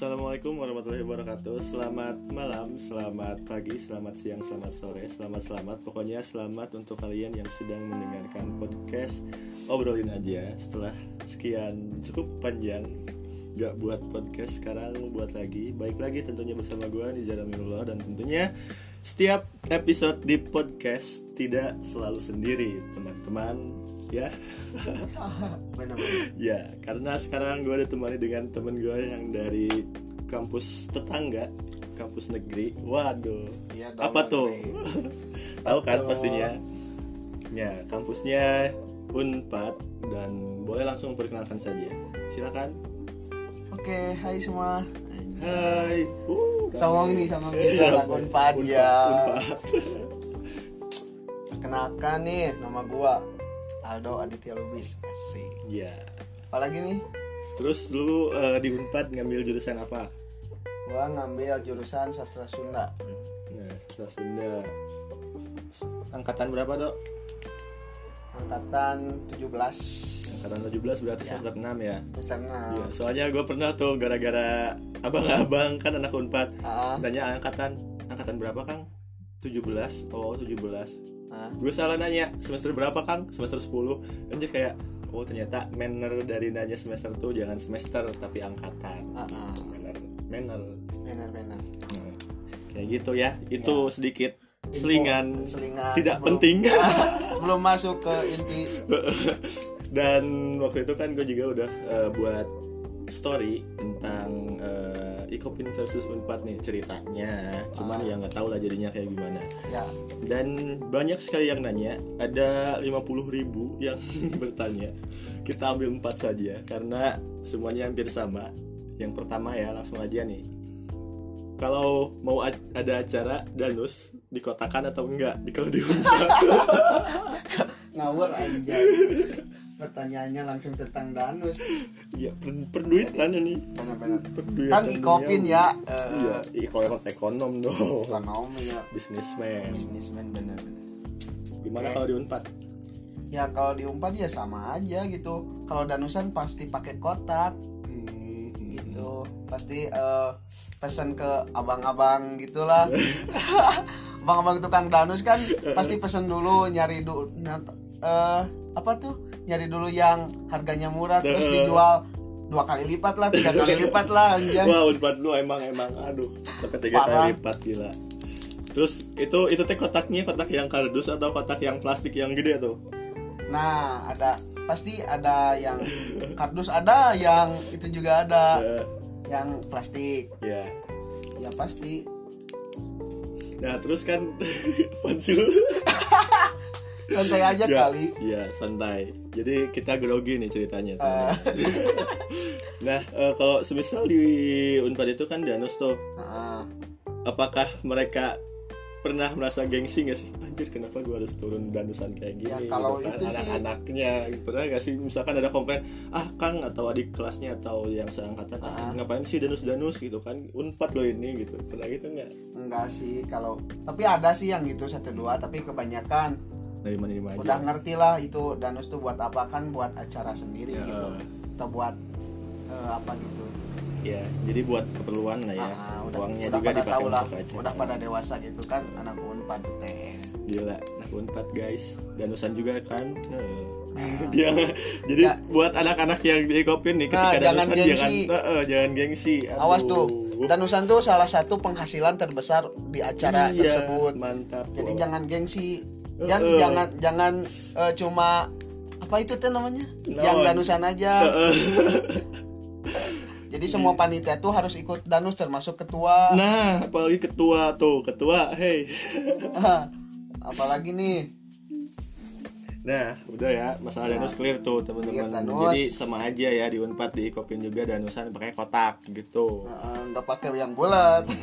Assalamualaikum warahmatullahi wabarakatuh. Selamat malam, selamat pagi, selamat siang, selamat sore Selamat selamat, pokoknya selamat untuk kalian yang sedang mendengarkan podcast Obrolin aja. Setelah sekian cukup panjang Gak buat podcast sekarang buat lagi. Baik lagi tentunya bersama gue Nizar Aminullah Dan tentunya setiap episode di podcast tidak selalu sendiri teman-teman ya. Ya karena sekarang gue ditemani dengan temen gue yang dari kampus tetangga kampus negeri. Waduh. Iya dong, apa tuh? tahu kan pastinya? Ya kampusnya unpad dan boleh langsung perkenalkan saja. Silakan. Oke, hai semua. hai. Uh, Songong nih, songong nih, Iya, Unpad ya. Unpad. Perkenalkan nih, nama gua Aldo Aditya Lubis. Asik. ya Apalagi nih, terus dulu eh, di unpad ngambil jurusan apa? Gua ngambil jurusan sastra Sunda. nah sastra Sunda. Angkatan berapa dok? Angkatan 17 angkatan 17 berarti Ya. semester 6 ya? Semester 6. Iya, soalnya gue pernah tuh gara-gara abang-abang kan anak unpad. Ah, nanya angkatan angkatan berapa kang? 17 oh 17 ah. gue salah nanya semester berapa kang semester 10 anjir kayak oh ternyata manner dari nanya semester tuh jangan semester tapi angkatan Ah, ah. manner manner Benar-benar. Nah, kayak gitu ya itu Ya. sedikit Info, selingan selingan tidak sebelum- penting Belum masuk ke inti. dan waktu itu kan gue juga udah eh, buat story tentang Ikopin versus Unpad nih ceritanya. Cuman Ah. ya nggak tahu lah jadinya kayak gimana. Ya, dan banyak sekali yang nanya. Ada 50.000 ribu yang bertanya. Kita ambil empat saja karena semuanya hampir sama. Yang pertama ya langsung aja nih. Kalau mau ada acara danus dikotakan atau enggak? Di kalau di Unpad. Ngawur aja. Pertanyaannya langsung tentang danus. ya per, perduitan ini Benar-benar. perduitan Kan ikopin ya. iya eh, iko emang ekonom dong. Ekonomi ya bisnismen bisnismen bener-bener gimana kalau di Unpad? Ya kalau di Unpad ya sama aja gitu. Kalau danusan pasti pakai kotak. Hmm, gitu. Pasti eh, pesan ke abang-abang gitulah. Abang-abang tukang danus kan pasti pesan dulu nyari dulu eh apa tuh nyari dulu yang harganya murah terus dijual dua kali lipat lah tiga kali lipat lah anjay Wah Unpad lu emang emang aduh sampai tiga kali lipat gila. Terus itu itu teh kotaknya kotak yang kardus atau kotak yang plastik yang gede tuh? nah ada pasti ada yang kardus ada yang itu juga ada yang plastik ya. ya pasti Nah terus kan pensil. santai aja ya, kali Ya santai. Jadi kita grogi nih ceritanya. Teman-teman. nah eh, kalau semisal di Unpad itu kan danus tuh, nah, apakah mereka pernah merasa gengsi gak sih? Anjir kenapa gue harus turun danusan kayak gini? Ya, kalau gitu kan, itu sih- anak-anaknya pernah gak sih? Misalkan ada komplain, ah Kang atau adik kelasnya atau yang seangkatan, ah, ngapain sih danus-danus gitu kan? Unpad loh ini gitu. Pernah gitu nggak? enggak sih kalau tapi ada sih yang gitu satu dua tapi kebanyakan Dari mana di mana udah ngerti lah itu danus tuh buat apa kan buat acara sendiri Ya. gitu atau buat eh, apa gitu Ya, jadi buat keperluan lah ya. Ah, udah, Uangnya udah juga dipakai lah untuk acara. udah pada dewasa gitu kan anak unpad teh Gila, anak Unpad guys. Danusan juga kan. Nah. Dia, jadi Ya. buat anak-anak yang diikopin nih Nah, ketika jangan danusan gengsi. jangan eh, eh, jangan gengsi. awas Aduh. tuh danusan tuh salah satu penghasilan terbesar di acara Iya, tersebut Mantap. jadi Wow. jangan gengsi Eh, eh. jangan jangan eh, cuma apa itu teh namanya yang Naon? danusan aja eh. jadi semua panitia tuh harus ikut danus termasuk ketua Nah, apalagi ketua tuh, ketua, hey. apalagi nih Nah, udah ya, masalah danus clear tuh teman-teman. danus. Jadi sama aja ya di Unpad diikopin juga danusan pakai kotak gitu. Eh, nggak pakai yang bulat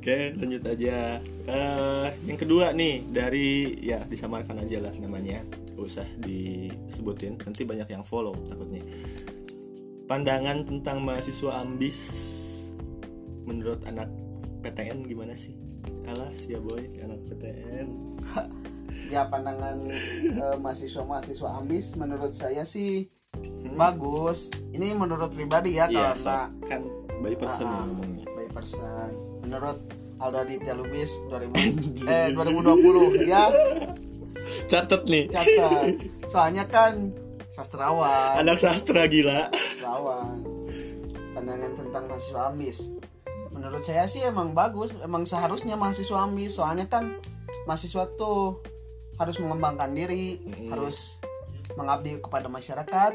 Oke, lanjut aja. Eh, yang kedua nih dari ya disamarkan aja lah namanya, Gak usah disebutin. Nanti banyak yang follow takutnya. Pandangan tentang mahasiswa ambis menurut anak PTN gimana sih? Alas ya boy, anak PTN. ya pandangan mahasiswa mahasiswa ambis menurut saya sih Hmm, bagus ini menurut pribadi ya iya karena so, kan by person Ah, ya ngomongnya by person menurut Aldo Aditya Lubis 2000 eh 2020 ya. Catet nih. Catat soalnya kan sastrawan. Anak sastra gila. Sastrawan. Pandangan tentang mahasiswa ambis menurut saya sih emang bagus. Emang seharusnya mahasiswa ambis soalnya kan mahasiswa tuh harus mengembangkan diri Mm-mm. harus mengabdi kepada masyarakat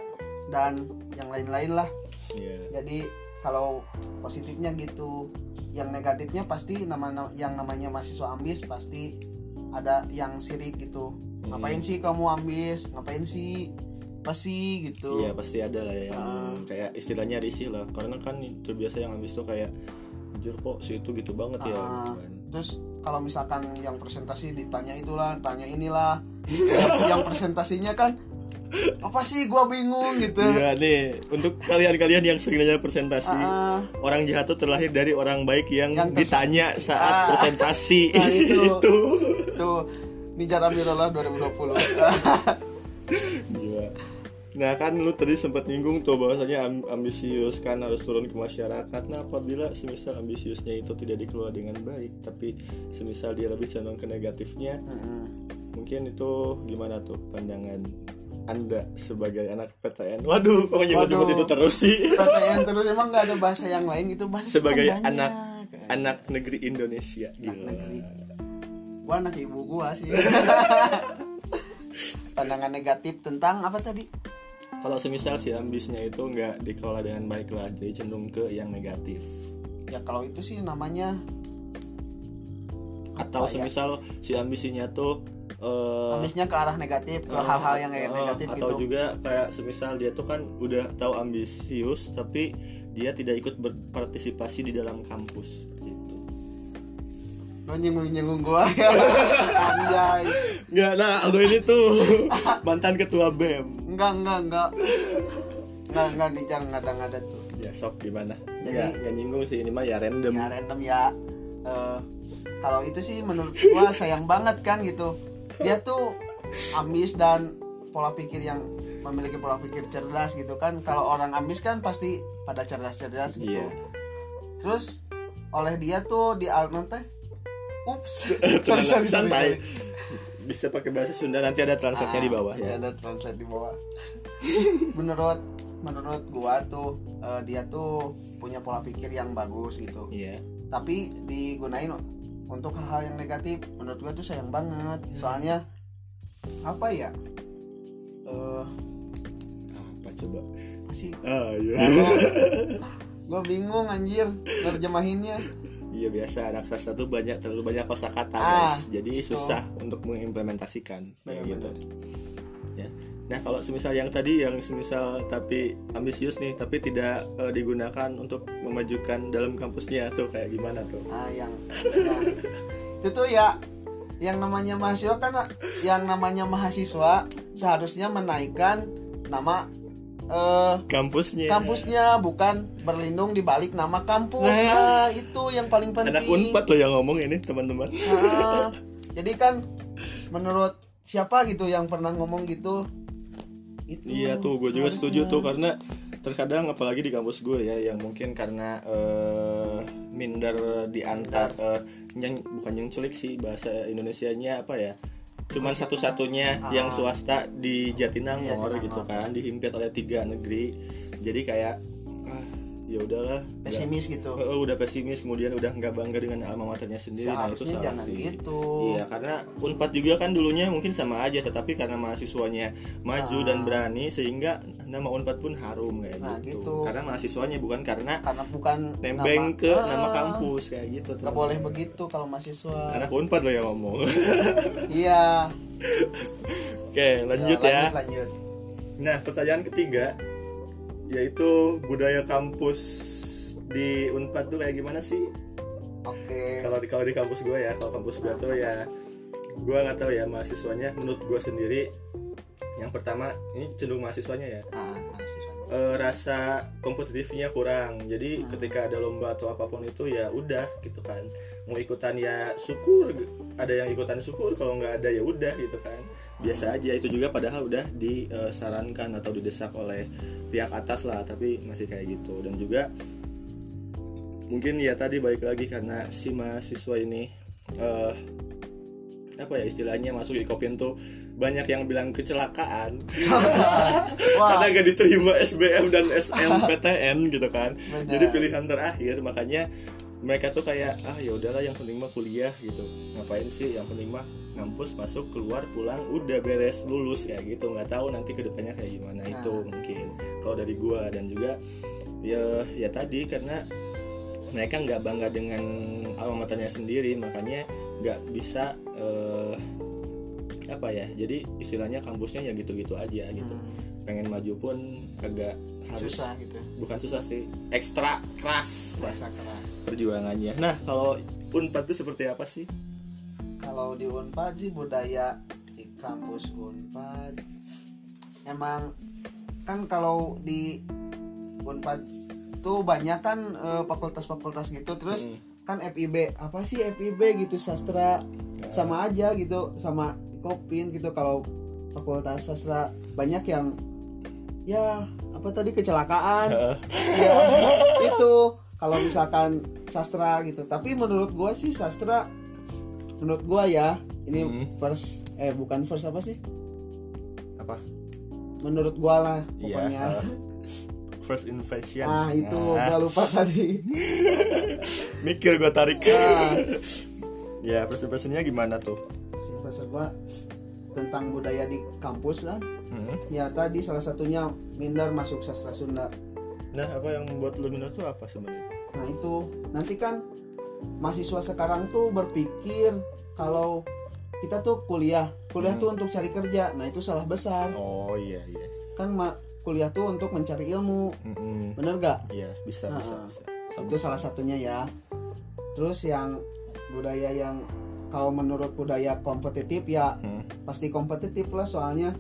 dan yang lain-lain lah. Iya. jadi kalau positifnya gitu. Yang negatifnya pasti nama yang namanya mahasiswa ambis pasti ada yang sirik gitu. Ngapain sih kamu ambis? Ngapain sih pasti gitu? Iya pasti ada lah ya Ah. kayak istilahnya risih lah. Karena kan terbiasa yang habis tuh kayak jujur kok si itu gitu banget ya? Ah. gitu kan. terus kalau misalkan yang presentasi ditanya itulah tanya inilah. Yang presentasinya kan apa sih gua bingung gitu Iya nih untuk kalian-kalian yang sering nanya presentasi Ah, orang jahat tuh terlahir dari orang baik yang, Yang ditanya saat Ah. presentasi Nah, itu. itu tuh Nijar Amirullah 2020 Gila. Nah kan lu tadi sempat nyinggung tuh bahwasanya am- ambisius kan harus turun ke masyarakat. Nah apabila semisal ambisiusnya itu tidak dikelola dengan baik, tapi semisal dia lebih condong ke negatifnya, Mm-mm. mungkin itu gimana tuh pandangan anda sebagai anak PTN? Waduh, kok nyebut-nyebut itu terus sih? PTN terus emang nggak ada bahasa yang lain gitu bahasa sebagai kan banyak. anak anak negeri Indonesia, gila. negeri. gua anak ibu gua sih pandangan negatif tentang apa tadi Kalau semisal si ambisnya itu nggak dikelola dengan baik lah, jadi cenderung ke yang negatif. ya kalau itu sih namanya atau ya? semisal si ambisinya tuh eh, ambisnya ke arah negatif ke eh, hal-hal yang kayak negatif atau gitu juga kayak semisal dia tuh kan udah tahu ambisius tapi dia tidak ikut berpartisipasi di dalam kampus seperti itu. lo nyinggung nyinggung gua ya anjay Nggak, nah ini tuh mantan ketua BEM. enggak enggak enggak enggak enggak dicar nggak ada nggak ada tuh Ya sok gimana? Jadi- Nggak, nggak nyinggung sih ini mah ya random. ya random ya Eh, kalau itu sih menurut gua sayang banget kan gitu dia tuh ambis dan pola pikir yang memiliki pola pikir cerdas gitu kan kalau orang ambis kan pasti pada cerdas-cerdas gitu Iya. terus oleh dia tuh di Alman teh ups Sorry, santai. Bisa pakai bahasa Sunda nanti ada translate-nya di bawah Ah, ya. ada translate di bawah menurut menurut gua tuh eh, dia tuh punya pola pikir yang bagus gitu Iya. tapi digunain untuk hal-hal yang negatif menurut gua tuh sayang banget. Soalnya apa ya? Eh Apa coba? masih Ah iya. gua bingung. Anjir. Nerjemahinnya Iya biasa. Anak sastra tuh banyak terlalu banyak kosakata Ah, guys. Jadi susah untuk mengimplementasikan. Kayak gitu. Nah, kalau semisal yang tadi yang semisal tapi ambisius nih tapi tidak eh, digunakan untuk memajukan dalam kampusnya tuh kayak gimana tuh? nah yang, yang itu tuh ya yang namanya mahasiswa kan yang namanya mahasiswa seharusnya menaikkan nama eh Kampusnya. kampusnya bukan berlindung di balik nama kampus Nah. nah itu yang paling penting Anak Unpad loh yang ngomong ini, teman-teman. Nah, jadi kan menurut siapa gitu yang pernah ngomong gitu itu Iya tuh, gue juga setuju tuh karena terkadang apalagi di kampus gue ya yang mungkin karena eh, minder di antar eh, yang bukan yang celik sih bahasa Indonesianya apa ya cuman satu-satunya Ah. yang swasta di Jatinangor Jatinangor. gitu kan dihimpit oleh tiga negeri jadi kayak ah, ya udahlah. Pesimis gitu. Eh, udah pesimis kemudian udah nggak bangga dengan alma maternya sendiri. Nah itu salah jangan sih. gitu. Iya karena Unpad juga kan dulunya mungkin sama aja tetapi karena mahasiswanya maju dan berani sehingga nama Unpad pun harum kayak Nah, gitu. gitu. Karena mahasiswanya bukan karena karena bukan nembeng nama- ke Ah, nama kampus kayak gitu. Nggak boleh begitu kalau mahasiswa. Anak Unpad loh yang ngomong. iya. Oke lanjut ya. lanjut, lanjut. Nah pertanyaan ketiga yaitu budaya kampus di Unpad tuh kayak gimana sih? oke. Kalau di kalau di kampus gue ya kalau kampus gue tuh ya gue nggak tahu ya mahasiswanya. Menurut gue sendiri yang pertama ini cenderung mahasiswanya ya. Nah, mahasiswanya. eh, rasa kompetitifnya kurang. Jadi ketika ada lomba atau apa pun itu ya udah gitu kan. Mau ikutan ya syukur ada yang ikutan syukur kalau nggak ada ya udah gitu kan. Biasa aja itu juga padahal udah disarankan atau didesak oleh pihak atas lah tapi masih kayak gitu. Dan juga mungkin ya tadi balik lagi karena si mahasiswa ini eh apa ya istilahnya masuk di Kopin tuh banyak yang bilang kecelakaan. Karena gak diterima SBM dan SNPTN gitu kan. Benar. jadi pilihan terakhir makanya mereka tuh kayak ah ya udahlah yang penting mah kuliah gitu. Ngapain sih? Yang penting mah ngampus masuk keluar pulang udah beres lulus ya gitu. Nggak tahu nanti ke depannya kayak gimana itu Nah. mungkin kalau dari gua. Dan juga ya ya tadi karena mereka nggak bangga dengan alma maternya sendiri makanya nggak bisa eh, apa ya jadi istilahnya kampusnya ya gitu-gitu aja gitu. Hmm, pengen maju pun agak harus susah gitu. Bukan susah sih ekstra keras Rasa keras. perjuangannya. Nah kalau unpad itu seperti apa sih kalau di Unpad sih budaya di kampus Unpad. Emang kan kalau di Unpad tuh banyak kan eh, fakultas-fakultas gitu. Terus Hmm. kan FIB apa sih FIB gitu sastra Ya. sama aja gitu sama Kopin gitu. Kalau fakultas sastra banyak yang ya apa tadi kecelakaan. Ya itu kalau misalkan sastra gitu. Tapi menurut gua sih sastra menurut gua ya ini Hmm. first eh bukan first apa sih? Apa? Menurut gua lah iya. pokoknya. Uh, first impression. Ah itu Nah, gua lupa tadi. Mikir gue tarik. Ah. ya first impressionnya gimana tuh? Sih first gua tentang budaya di kampus lah. Hmm. ya tadi salah satunya minder masuk sastra Sunda. Nah apa yang membuat lu minus tuh apa sebenarnya? Nah itu. Nanti kan mahasiswa sekarang tuh berpikir kalau kita tuh kuliah, kuliah Hmm. tuh untuk cari kerja. Nah itu salah besar. oh iya iya Kan ma- kuliah tuh untuk mencari ilmu, Mm-mm. bener gak? iya bisa Ah, bisa bisa Itu salah satunya ya. Terus yang budaya yang kalau menurut budaya kompetitif ya Hmm. pasti kompetitif lah soalnya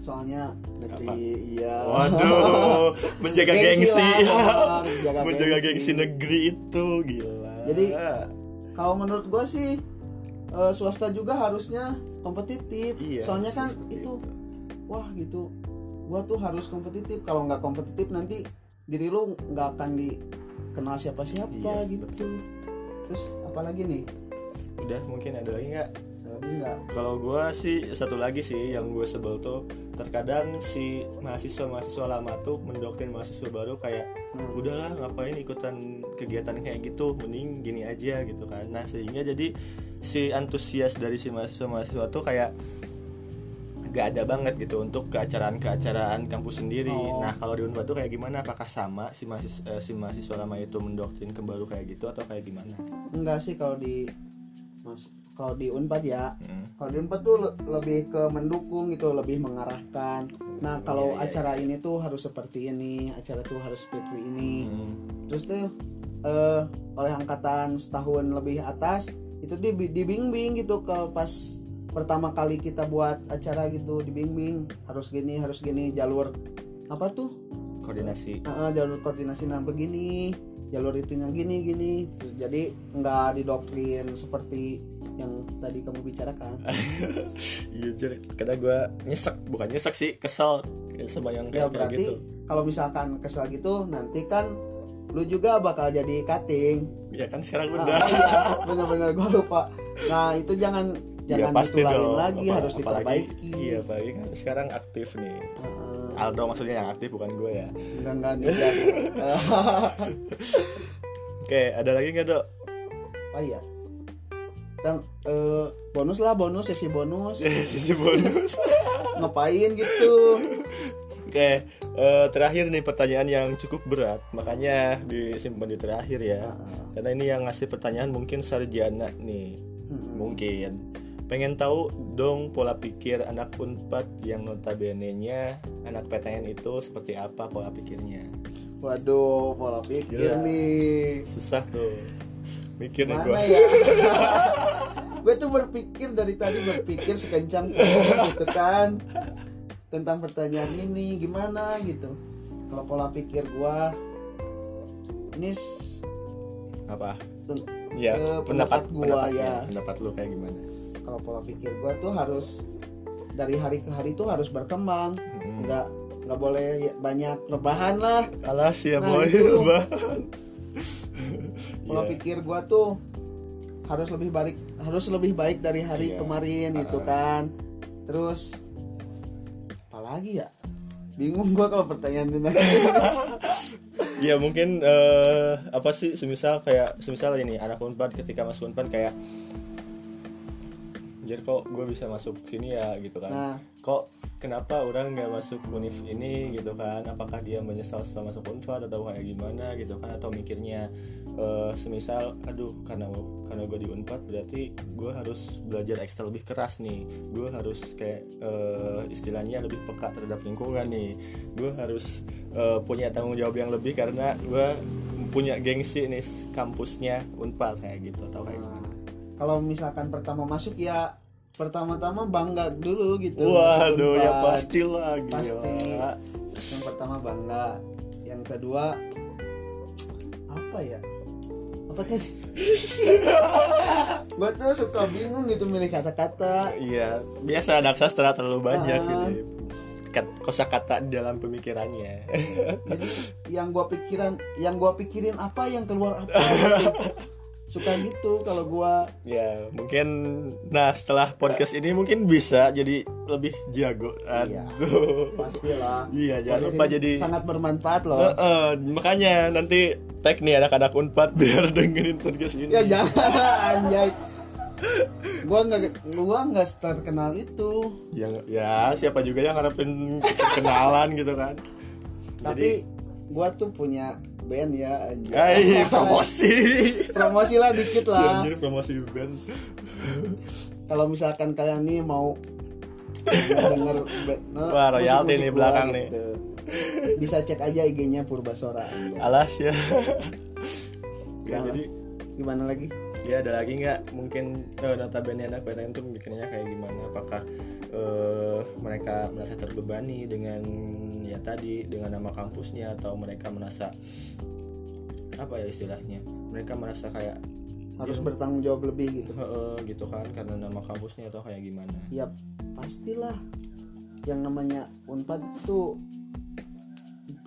soalnya negeri iya. Waduh, menjaga Gengsi gengsi, lah, menjaga menjaga gengsi. gengsi negeri itu gila. Jadi- kalau menurut gue sih eh, swasta juga harusnya kompetitif. Iya, soalnya kan itu wah gitu gua tuh harus kompetitif. Kalau nggak kompetitif nanti diri lu nggak akan dikenal siapa-siapa Iya, gitu. terus apalagi nih? Udah mungkin ada lagi nggak? Nggak Kalau gua sih satu lagi sih yang gue sebel tuh terkadang si mahasiswa mahasiswa lama tuh mendoktrin mahasiswa baru kayak Hmm. udahlah ngapain ikutan kegiatan kayak gitu mending gini aja gitu kan nah sehingga jadi si antusias dari si mahasiswa mahasiswa tuh kayak gak ada banget gitu untuk keacaraan-keacaraan kampus sendiri. Oh. Nah kalau di Unpad tuh kayak gimana? Apakah sama si mahasiswa, eh, si mahasiswa lama itu mendoktrin ke baru kayak gitu atau kayak gimana? enggak sih kalau di mas kalau di unpad ya. Hmm. kalau di unpad tuh le- lebih ke mendukung gitu lebih mengarahkan. Nah kalau Iya, iya, acara ini tuh harus seperti ini acara tuh harus seperti ini. Hmm. terus tuh eh, oleh angkatan setahun lebih atas itu di dibimbing gitu ke pas pertama kali kita buat acara gitu dibimbing harus gini harus gini jalur apa tuh? Koordinasi. Ah, jalur koordinasi nah begini jalur itunya gini gini. Terus jadi nggak didoktrin seperti yang tadi kamu bicarakan Iya jujur, kadang gue nyesek, bukan nyesek sih, kesel sama yang ya kayak, kayak berarti gitu. kalau misalkan kesal gitu nanti kan lu juga bakal jadi cutting Ya kan sekarang Ah, udah. iya, bener-bener gue lupa nah itu jangan Ya, jangan pasti ditularin dong. lagi Apa- harus apalagi- diperbaiki Iya, apalagi kan sekarang aktif nih. Heeh. Aldo maksudnya yang aktif bukan gue ya. enggak enggak Jack. Oke, ada lagi nggak dok? oh iya Dan, eh, bonus lah bonus sesi bonus Sisi bonus. ngapain gitu Oke, eh, terakhir nih pertanyaan yang cukup berat, makanya disimpan di terakhir ya. Karena ini yang ngasih pertanyaan mungkin sarjana nih, Mm-mm. mungkin. Pengen tahu dong pola pikir anak unpad yang notabene-nya anak PTN itu seperti apa pola pikirnya? waduh pola pikir Gila. nih Susah tuh. Mikir nih gue. mana ya gue tuh berpikir dari tadi berpikir sekencang gitu kan tentang pertanyaan ini gimana gitu kalau pola pikir gue ini Apa? Ya, pendapat pendapat pendapatnya. ya. Pendapat lu kayak gimana? kalau pola pikir gue tuh harus dari hari ke hari tuh harus berkembang Hmm, nggak nggak boleh ya- banyak rebahan lah alas ya Nah, boy itu. Pola Iya. pikir gua tuh harus lebih baik harus lebih baik dari hari Iya. kemarin itu Ah. kan terus apalagi ya bingung gua kalau pertanyaan ini ya mungkin eh, apa sih semisal kayak semisal ini anak unpad ketika masuk unpad kayak jadi kok gue bisa masuk sini ya gitu kan. Nah. Kok kenapa orang nggak masuk univ ini gitu kan? Apakah dia menyesal setelah masuk unpad atau kayak gimana gitu kan? Atau mikirnya eh, semisal aduh karena karena gue di unpad berarti gue harus belajar ekstra lebih keras nih. Gue harus kayak eh, istilahnya lebih peka terhadap lingkungan nih. Gue harus eh, punya tanggung jawab yang lebih karena gue punya gengsi nih kampusnya unpad kayak gitu atau kayak Nah, kalau misalkan pertama masuk ya pertama-tama bangga dulu gitu waduh ya pastilah Pasti. gila yang pertama bangga yang kedua apa ya apa tadi gua tuh suka bingung gitu milih kata-kata Iya, biasa anak sastra terlalu banyak Ah. gitu. Kat- kosakata dalam pemikirannya. jadi yang gua pikiran yang gua pikirin apa yang keluar apa gitu. suka gitu kalau gua ya, mungkin nah setelah podcast ini mungkin bisa jadi lebih jago. Iya. Aduh. pastilah Iya, jangan Podcast lupa jadi sangat bermanfaat loh Heeh, makanya nanti tag nih anak-anak Unpad biar dengerin podcast ini. ya jangan anjay gua nggak gua nggak terkenal itu Yang ya siapa juga yang ngarepin kenalan gitu kan. tapi gua tuh punya band ya. Hai, promosi. promosi lah dikit lah anjir promosi band. kalau misalkan kalian nih mau denger be- nah, Wah, royalti nih belakang nih. gitu. bisa cek aja IG-nya Purbasora Alas ya. ya Salah. jadi gimana lagi ya ada lagi nggak mungkin eh, notabene anak PTN tuh mikirnya kayak gimana apakah eh, mereka merasa terbebani dengan ya tadi dengan nama kampusnya atau mereka merasa apa ya istilahnya mereka merasa kayak harus Iya. bertanggung jawab lebih gitu. Gitu kan karena nama kampusnya atau kayak gimana. Ya pastilah. Yang namanya Unpad itu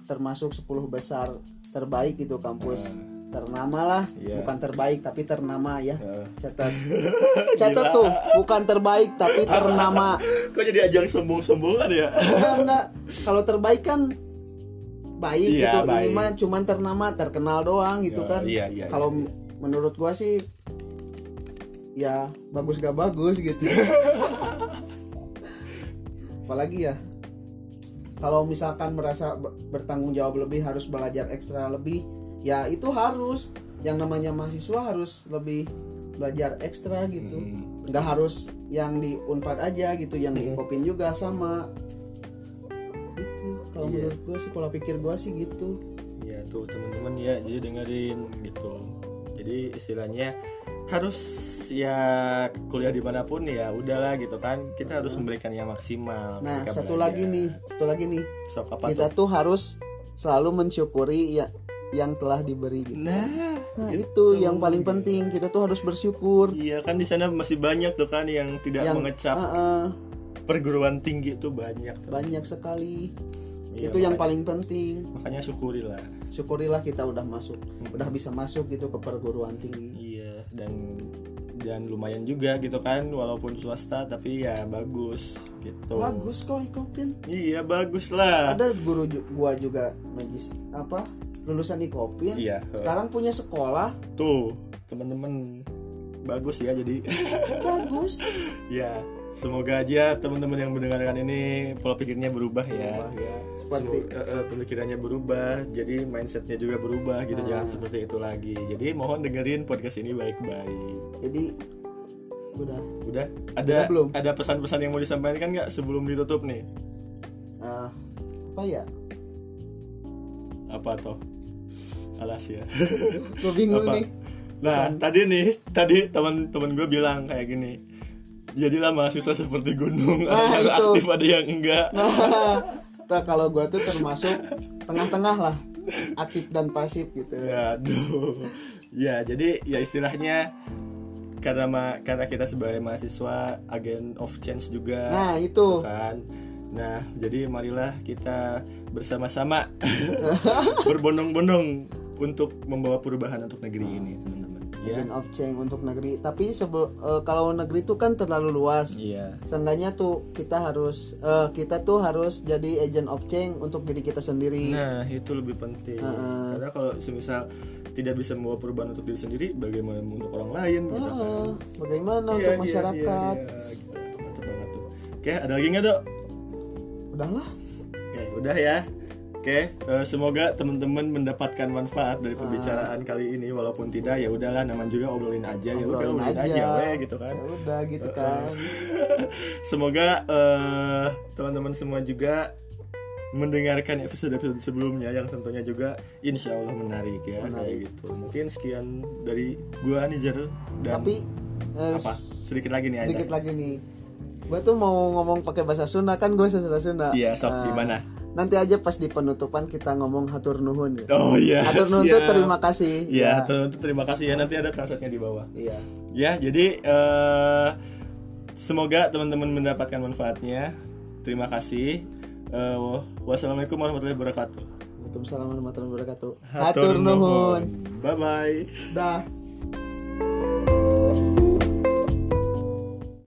termasuk 10 besar terbaik itu kampus ternama lah. Iya. bukan terbaik tapi ternama ya. Heeh. catat. Catat tuh bukan terbaik tapi ternama. Kok jadi ajang sombong-sombongan ya? Enggak enggak. Kalau terbaik kan baik Iya, gitu. Ini baik. mah cuman ternama terkenal doang gitu Ya, kan. iya, iya, kalau m- menurut gua sih ya bagus gak bagus gitu. Apalagi ya kalau misalkan merasa ber- bertanggung jawab lebih harus belajar ekstra lebih ya itu harus. Yang namanya mahasiswa harus lebih belajar ekstra gitu. Hmm. nggak harus yang di unpad aja gitu yang di kopin juga sama. Itu kalau Iya. menurut gue sih pola pikir gue sih gitu. Ya tuh teman-teman ya jadi dengerin gitu. Jadi istilahnya harus ya kuliah di mana pun ya udahlah gitu kan. Kita harus memberikan yang maksimal nah satu belajar. lagi nih satu lagi nih. Apa kita tuh? tuh harus selalu mensyukuri ya yang telah diberi gitu. nah nah itu yang paling penting. Kita tuh harus bersyukur. Iya kan di sana masih banyak tuh kan yang tidak yang mengecap. Ah, ah, perguruan tinggi itu banyak tuh. banyak sekali. Iya, itu yang paling penting. makanya syukurilah. Syukurilah kita udah masuk udah bisa masuk gitu ke perguruan tinggi. Iya dan dan lumayan juga gitu kan walaupun swasta tapi ya bagus gitu. Bagus kok ikopin iya bagus lah. Ada guru ju- gua juga magis apa lulusan ikopin iya sekarang punya sekolah. Tuh teman-teman bagus ya jadi. Bagus. Ya semoga aja teman-teman yang mendengarkan ini pola pikirnya berubah ya. Wah, ya seperti eh, pemikirannya berubah jadi mindsetnya juga berubah gitu. Nah. jangan seperti itu lagi. Jadi mohon dengerin podcast ini baik-baik. Jadi udah. Udah? Ada Udah belum? ada pesan-pesan yang mau disampaikan nggak sebelum ditutup nih? Eh, apa ya? Apa toh alas ya. Gue bingung Apa? nih. Nah tadi nih tadi teman-teman gue bilang kayak gini jadilah mahasiswa seperti gunung Nah, ada yang itu. aktif ada yang enggak. Nah kalau gua tuh termasuk tengah-tengah lah aktif dan pasif gitu. Ya aduh. Ya jadi ya istilahnya karena ma- karena kita sebagai mahasiswa agen of change juga. Nah itu. Kan. Nah, jadi marilah kita bersama-sama berbondong-bondong untuk membawa perubahan untuk negeri ini, teman-teman. Ya. agent of change untuk negeri tapi sebe- eh, kalau negeri itu kan terlalu luas Iya. seenggaknya tuh kita harus eh, kita tuh harus jadi agent of change untuk diri kita sendiri Nah, itu lebih penting. Karena kalau semisal tidak bisa membawa perubahan untuk diri sendiri, bagaimana untuk orang lain gitu kan. Bagaimana Iya, untuk iya, masyarakat iya. Gila, mantap banget tuh. Oke, ada lagi nggak dok? udahlah Oke, udah ya. Oke, eh, semoga teman-teman mendapatkan manfaat dari pembicaraan kali ini. Walaupun tidak ya udahlah namanya juga obrolin aja. Ya udah Obrolin aja, aja. weh gitu kan. Ya udah gitu kan. Semoga eh, teman-teman semua juga mendengarkan episode-episode sebelumnya yang tentunya juga insya Allah menarik ya kayak gitu. Mungkin sekian dari gua nih Jer dan tapi eh, apa? Sedikit lagi nih sedikit lagi nih. Gue tuh mau ngomong pakai bahasa Sunda kan gue bahasa Sunda. Iya, sok Nah, gimana? Nanti aja pas di penutupan kita ngomong hatur nuhun ya Oh iya. hatur nuhun tuh terima kasih Iya, hatur nuhun tuh terima kasih ya nanti ada translate-nya di bawah. iya Ya, jadi eh, semoga teman-teman mendapatkan manfaatnya. Terima kasih. Eh, wassalamualaikum warahmatullahi wabarakatuh. Waalaikumsalam warahmatullahi wabarakatuh Hatur nuhun. Bye bye. dah